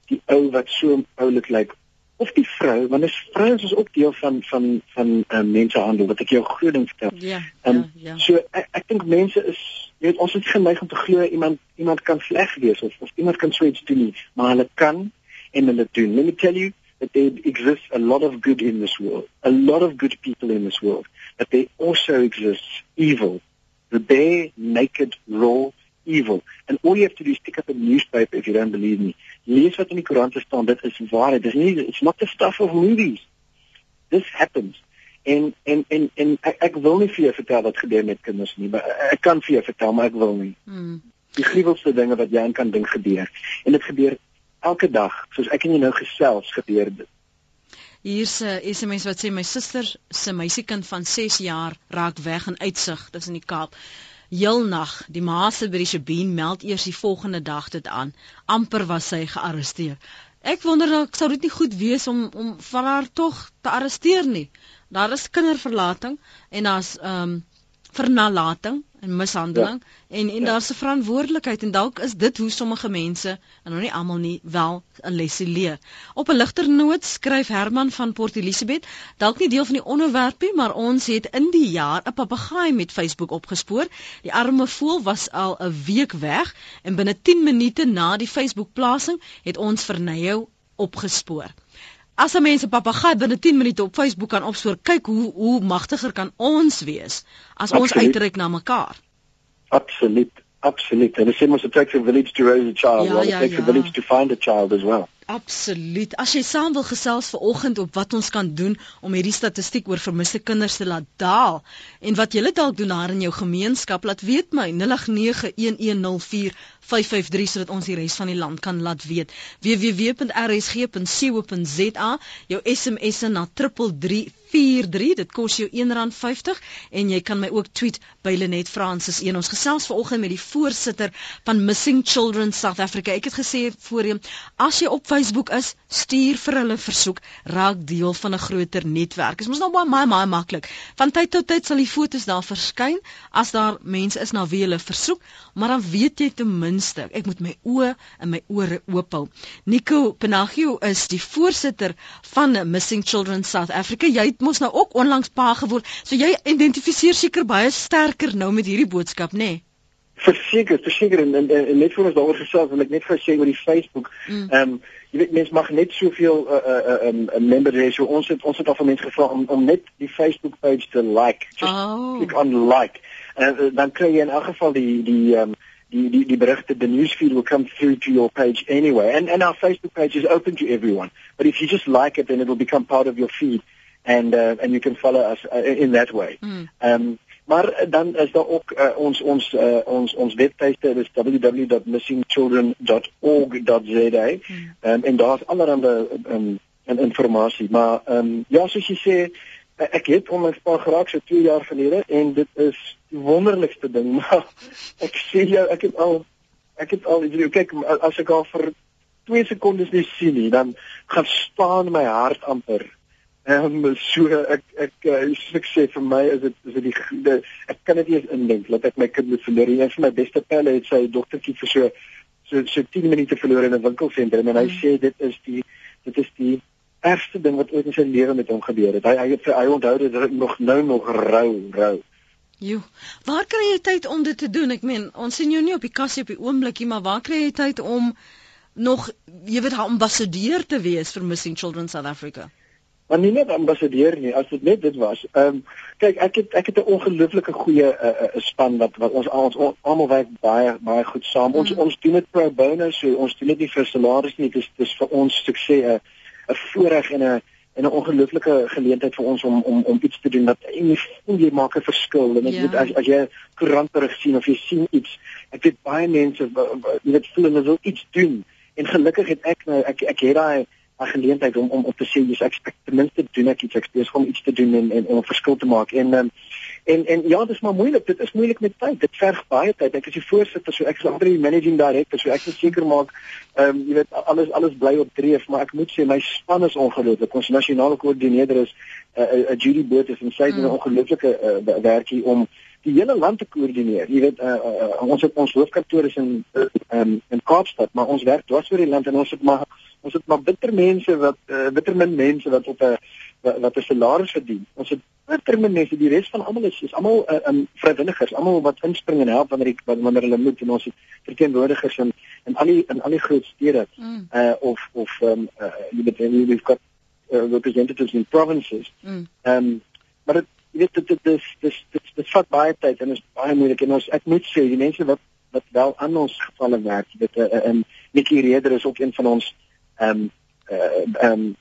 die ou wat so oulik lyk of die vrou want is vrouens is ook deel van van van uh, mensehandel wat ek jou groot ding vertel. Ja. Um, ja, ja. So ek, ek dink mense is jy weet ons het geneig om te glo iemand iemand kan sleg wees of, of iemand kan so iets doen nie, maar hulle kan en hulle doen. Let me tell you that there exists a lot of good in this world. A lot of good people in this world. But there also exists evil. The bare naked raw evil. And all you have to do is pick up a newspaper if you don't believe me. Lees wat in die koerante staan, dit is waarheid. Dit is nie it's not the stuff of movies. This happens. En en en en ek, ek wil nie vir jou vertel wat gebeur met kinders nie, maar ek kan vir jou vertel, maar ek wil nie. Hmm. Die gruwelste dinge wat jy aan kan dink gebeur. En dit gebeur elke dag, soos ek en jy nou gesels, gebeur dit. Hier's 'n SMS wat sê my suster se meisiekind van 6 jaar raak weg in uitsig, dis in die Kaap heel nag. Die ma se by die Shabien meld eers die volgende dag dit aan. amper was sy gearresteer. Ek wonder nou, sou dit nie goed wees om om van haar tog te arresteer nie. Daar is kinderverlating en daar's ehm um, vernalating en mishandeling ja. en en ja. daar's 'n verantwoordelikheid en dalk is dit hoe sommige mense en nou nie almal nie wel 'n lesie leer. Op 'n ligter noot skryf Herman van Port Elizabeth, dalk nie deel van die onderwerpie, maar ons het in die jaar 'n papegaai met Facebook opgespoor. Die arme voël was al 'n week weg en binne 10 minute na die Facebook plasing het ons vernyou opgespoor. As 'n mens 'n papegaai binne 10 minute op Facebook kan opspoor, kyk hoe hoe magtiger kan ons wees as ons uitreik na mekaar. Absoluut, absoluut. And it seems to take a village to raise a child, ja, well, ja, it takes ja. a village to find a child as well. Absoluut. As jy saam wil gesels vir oggend op wat ons kan doen om hierdie statistiek oor vermiste kinders te laat daal en wat jy dalk doen daar in jou gemeenskap, laat weet my 0891104553 sodat ons die res van die land kan laat weet. www.rsg.co.za jou SMS'e na 3343 dit kos jou R1.50 en jy kan my ook tweet by Lenet Francis 1 ons gesels vanoggend met die voorsitter van Missing Children South Africa ek het gesê voorheen as jy op Facebook is, stuur vir hulle versoek, raak deel van 'n groter netwerk. Is mos nou baie baie, baie maklik. Van tyd tot tyd sal die fotos daar verskyn as daar mense is na wie hulle versoek, maar dan weet jy ten minste, ek moet my oë en my ore oop hou. Nico Penagio is die voorsitter van Missing Children South Africa. Jy het mos nou ook onlangs pa geword, so jy identifiseer seker baie sterker nou met hierdie boodskap, nê? Nee? verseker verseker en, en, en net voor ons daaroor gesels wil ek net vir sê oor die Facebook. Mm. Ehm mm. um, jy weet mense mag net soveel 'n uh, uh, uh, um, member hê. So ons het ons het al van mense gevra om om net die Facebook page te like. Just oh. click on like. En uh, dan kry jy in elk geval die die ehm um, die die die berigte the newsfeed will come through to your page anyway. And and our Facebook page is open to everyone. But if you just like it then it will become part of your feed and uh, and you can follow us uh, in that way. Mm. Um Maar dan is daar ook uh, ons ons uh, ons ons webtuiste is www.missingchildren.org.za hmm. um, en daar's allerlei um, inligting maar um, ja soos jy sê ek het om my spa geraak so 2 jaar gelede en dit is die wonderlikste ding maar ek sê jou ek het al ek het al jy kyk as ek al vir 2 sekondes nie sien nie dan gaan staan my hart amper Ehm um, so ek ek uh, ek sê vir my is dit is dit die, die ek kan dit nie eens indink dat ek my kind moet verloor nie. Een van my beste pelle het sy dogtertjie vir so so so 10 minute verloor in 'n winkelsentrum en hy mm. sê dit is die dit is die ergste ding wat ooit in sy lewe met hom gebeur het. Hy hy het hy onthou dit nog nou nog rou rou. Jo, waar kry jy tyd om dit te doen? Ek meen, ons sien jou nie op die kassie op die oomblikie, maar waar kry jy tyd om nog jy weet haar ambassadeur te wees vir Missing Children South Africa? Maar nie net ambassadeur nie as dit net dit was. Ehm um, kyk ek het ek het 'n ongelooflike goeie uh, uh, span wat wat ons ons almal werk baie baie goed saam. Mm. Ons ons doen dit pro bono, so ons doen dit nie vir salaris nie. Dit is dis vir ons sukses 'n 'n voorreg en 'n en 'n ongelooflike geleentheid vir ons om om om iets te doen wat en jy voel jy maak 'n verskil en ek ja. weet as as jy koerantberig sien of jy sien iets ek weet baie mense jy weet voel hulle wil iets doen en gelukkig het ek nou ek ek het daai 'n geleentheid om om op te sê jy's ek, ek ten minste doen ek iets ek besig om iets te doen en en om 'n verskil te maak en um, En en ja, dit is maar moeilik. Dit is moeilik met tyd. Dit verg baie tyd. Ek is die voorsitter, so ek is onder die managing director, so ek moet seker maak ehm um, jy weet alles alles bly op dreef, maar ek moet sê my span is ongelooflik. Ons nasionale koördineerder is 'n uh, 'n uh, uh, Judy Botha en sy doen 'n ongelooflike uh, werkie om die hele land te koördineer. Jy weet uh, uh, uh, ons het ons hoofkantoor is in um, in Kaapstad, maar ons werk dwars oor die land en ons het maar ons het maar bitter mense wat uh, bitter min mense wat op 'n wat, wat 'n salaris verdien. Ons het bitter min mense, die res van almal is is almal uh, um, vrywilligers, almal wat inspring en help wanneer ek wanneer hulle moet en ons het verteenwoordigers in in al die in al die groot stede mm. uh of of um uh, jy weet we've got uh, representatives in provinces. Mm. Um maar dit jy weet dit dit is dis dit dit vat baie tyd en is baie moeilik. En ons ek moet sê die mense wat wat wel aan ons gevalle werk dit uh, um Nikki Reder is ook een van ons um uh, um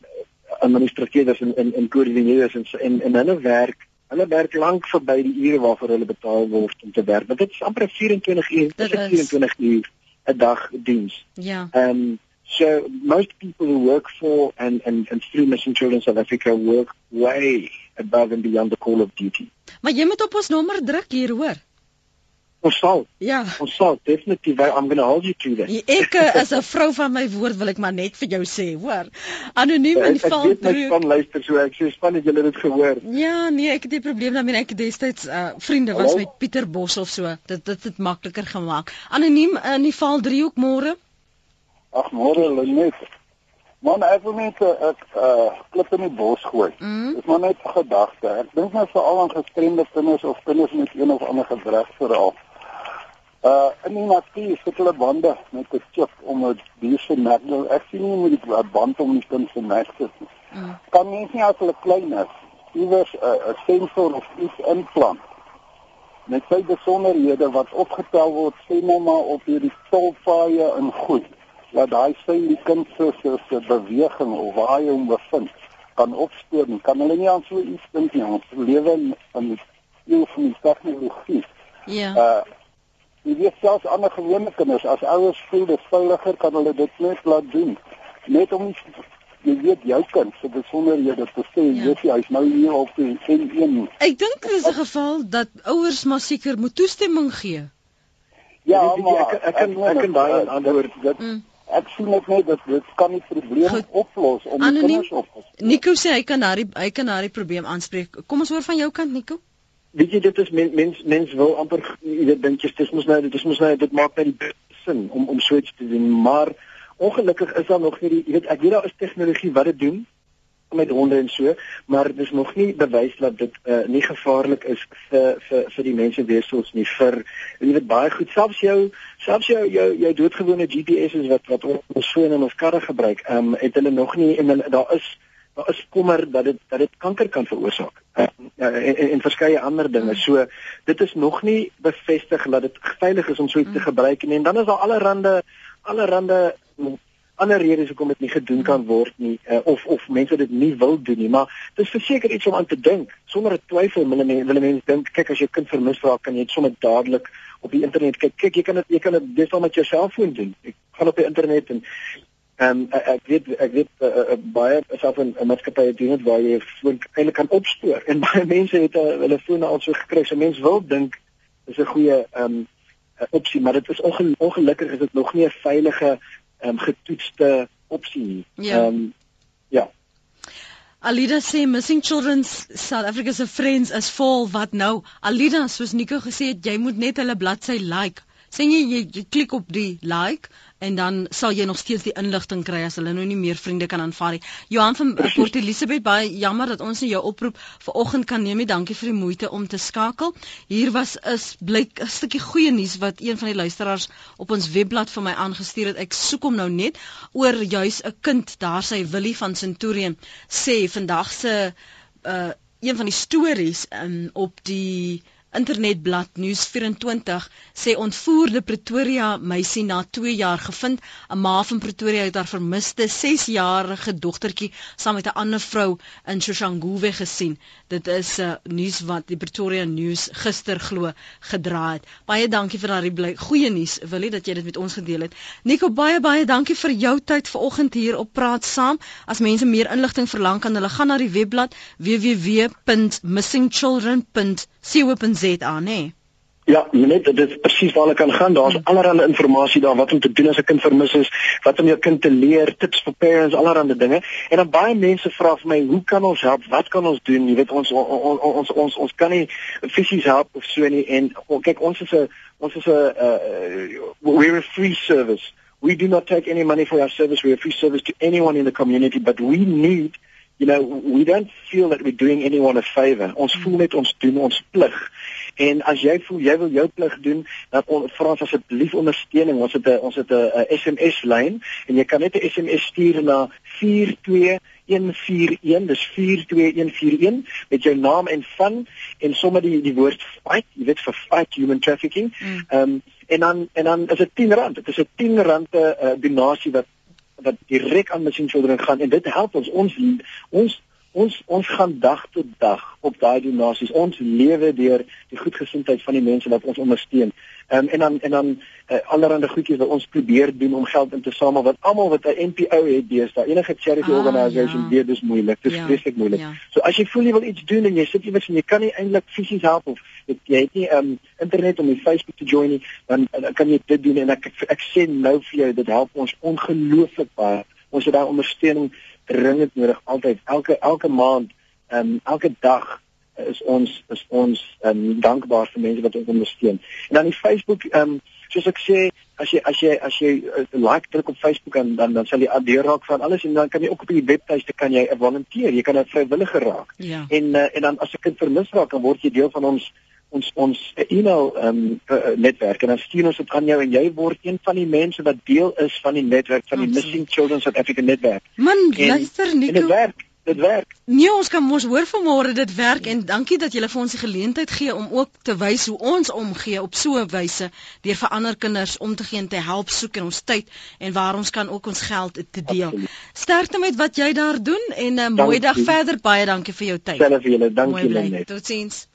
administrateurs en en en koördineerders en en en hulle werk hulle werk lank verby die ure waarvoor hulle betaal word om te werk. Want dit is amper 24 uur dit is 24 uur 'n dag diens. Ja. Um so most people who work for and and and through Mission Children South Africa work way above and beyond the call of duty. Maar jy moet op ons nommer druk hier hoor. Ons sal. Ja. Ons sal definitief I'm going to hold you to that. Ek as 'n vrou van my woord wil ek maar net vir jou sê, hoor. Anoniem in val droog. Ek weet van luister so ek sê span het julle dit gehoor. Ja, nee, ek het die probleem daarmee ek destyds uh, vriende was Hallo? met Pieter Bos of so. Dit dit het makliker gemaak. Anoniem in die val driehoek môre. Ag môre Lenet. Man, ek wil net 'n uh, uh, klip in die bos gooi. Mm. Dis maar net 'n gedagte. Ek dink net veral aan gestremde kinders of kinders met een of ander gedrag veral. Uh in die natuur sit hulle bande met 'n chip om 'n dier se nek. Ek sien nie met die band om die kind se nek te sit. Mm. Kan mens nie as hulle klein is, iewers 'n uh, sensor of iets implant met sy besonderhede wat opgetel word, sê nou maar op hierdie tolpaaie in goed dat daai sy die kind se se beweging of waar hy hom bevind kan opspoor en kan hulle nie aan so iets dink nie. Ons lewe in 'n eeu van die tegnologie. Ja. Uh jy weet selfs ander gewone kinders as ouers voel dit veiliger kan hulle dit net laat doen. Net om jy weet jou kind se besonderhede te sê ja. jy sê hy's nou hier op die N1 ek dink dit is 'n geval dat ouers maar seker moet toestemming gee. Ja maar ek ek kan ek kan daai antwoord dit mm ek sien net net dat dit kan nie probleem Goed. oplos om die kinders op te los. Nico sê hy kan daai hy kan daai probleem aanspreek. Kom ons hoor van jou kant Nico. Weet jy dit is mens mens mens wil amper jy weet dink jy dis mos nou dis mos nou dit maak net sin om om so iets te doen, maar ongelukkig is daar nog nie die jy weet ek weet daar is tegnologie wat dit doen met honde en so, maar dis nog nie bewys dat dit uh, nie gevaarlik is vir vir vir die mense weersoos nie vir jy weet baie goed selfs jou selfs jou jou jou doodgewone GPS is wat wat ons fone en ons karre gebruik, ehm um, het hulle nog nie en hulle, daar is daar is kommer dat dit dat dit kanker kan veroorsaak. Uh, en, en, en verskeie ander dinge. So dit is nog nie bevestig dat dit veilig is om so iets te mm. gebruik nie. En dan is daar allerlei allerlei ander redes hoekom dit nie gedoen kan word nie uh, of of mense dit nie wil doen nie maar dit is verseker iets om aan te dink. Sonder 'n twyfel wil mense wil mense dink kyk as jou kind vermis raak kan jy dit sommer dadelik op die internet kyk. Kyk jy kan dit jy kan dit dis al met jou selfoon doen. Ek gaan op die internet en en um, ek weet ek weet uh, uh, baie self 'n maatskappy doen dit waar jy foon eintlik kan opspoor. En baie mense het uh, hulle fone al so gekry. So mense wil dink is 'n goeie um, opsie maar dit is ongelukkig is dit nog nie 'n veilige um, getoetste opsie nie. Ja. Um, ja. Alida sê missing children's South Africa's friends is vol wat nou? Alida soos Nico gesê het, jy moet net hulle bladsy like. Sien jy, jy jy klik op die like en dan sal jy nog steeds die inligting kry as hulle nou nie meer vriende kan aanvaar nie. Johan van Port Elizabeth baie jammer dat ons nie jou oproep vanoggend kan neem nie. Dankie vir die moeite om te skakel. Hier was is blyk 'n stukkie goeie nuus wat een van die luisteraars op ons webblad vir my aangestuur het. Ek soek hom nou net oor juis 'n kind daar sy Willie van Centurion sê vandag se uh een van die stories um, op die internetblad Nuus24 sê ontvoerde Pretoria meisie na 2 jaar gevind. 'n Ma van Pretoria het haar vermiste 6-jarige dogtertjie saam met 'n ander vrou in Soshanguve gesien. Dit is 'n uh, nuus wat die Pretoria News gister glo gedra het. Baie dankie vir daardie goeie nuus. Wil jy dat jy dit met ons gedeel het? Nico, baie baie dankie vir jou tyd vanoggend hier op Praat Saam. As mense meer inligting verlang kan hulle gaan na die webblad www.missingchildren.co.za, né? Nee. Ja, net dit is presies waar hulle kan gaan. Daar's hmm. allerlei inligting daar wat om te doen as 'n kind vermis is, wat om jou kind te leer, tips vir parents, allerlei dinge. En dan baie mense vra vir my, "Hoe kan ons help? Wat kan ons doen?" Jy weet ons ons ons ons ons kan nie fisies help of so nie en kyk ons is 'n ons is 'n uh, we're a free service. We do not take any money for our service. We're a free service to anyone in the community, but we need You know, we don't feel that we're doing anyone a favor. Ons voel net ons doen ons plig. En as jy voel jy wil jou plig doen, dan vra ons asseblief ondersteuning. Ons het 'n ons het 'n SMS lyn en jy kan net 'n SMS stuur na 42141. Dis 42141 met jou naam en van en sommer die die woord fight, jy weet vir fight human trafficking. Mm. Ehm mm. um, en dan en dan is dit R10. Dit is 'n R10 uh, donasie wat wat direk aan Missing Children gaan en dit help ons ons ons ons ons gaan dag tot dag op daai donasies. Ons lewe deur die goedgesindheid van die mense wat ons ondersteun. Um, en dan en dan uh, allerlei goedjies wat ons probeer doen om geld in te samel wat almal wat 'n NPO het deesdae. Enige charity ah, organisation ja. weet dis moeilik. Dis ja, vreeslik moeilik. Ja. So as jy voel jy wil iets doen en jy sit iewers en jy kan nie eintlik fisies help of jy, jy het nie um internet om die Facebook te join nie, dan, dan kan jy dit doen en ek ek, ek sê nou vir jou dit help ons ongelooflik baie. Ons het daai ondersteuning dringend nodig altyd elke elke maand um, elke dag is ons is ons um, dankbaar vir mense wat ons ondersteun. En dan die Facebook ehm um, soos ek sê as jy as jy as jy uh, like druk op Facebook en dan dan sal jy deur raak van alles en dan kan jy ook op die webtuiste kan jy 'n volunteer, jy kan 'n vrywilliger raak. Ja. En uh, en dan as 'n kind vermis raak dan word jy deel van ons ons ons e-mail ehm um, netwerk en dan stuur ons dit aan jou en jy word een van die mense wat deel is van die netwerk van die Absoluut. Missing Children South Africa netwerk. Man, en, luister Nico. Dit werk. Dit werk. Nee, ons kan mos hoor vanmôre dit werk en dankie dat julle vir ons die geleentheid gee om ook te wys hoe ons omgee op so 'n wyse deur vir ander kinders om te gee en te help soek in ons tyd en waar ons kan ook ons geld te deel. Absoluut. Sterkte met wat jy daar doen en 'n mooi dag verder. Baie dankie vir jou tyd. Selfs vir julle. Dankie Lenet. Totsiens.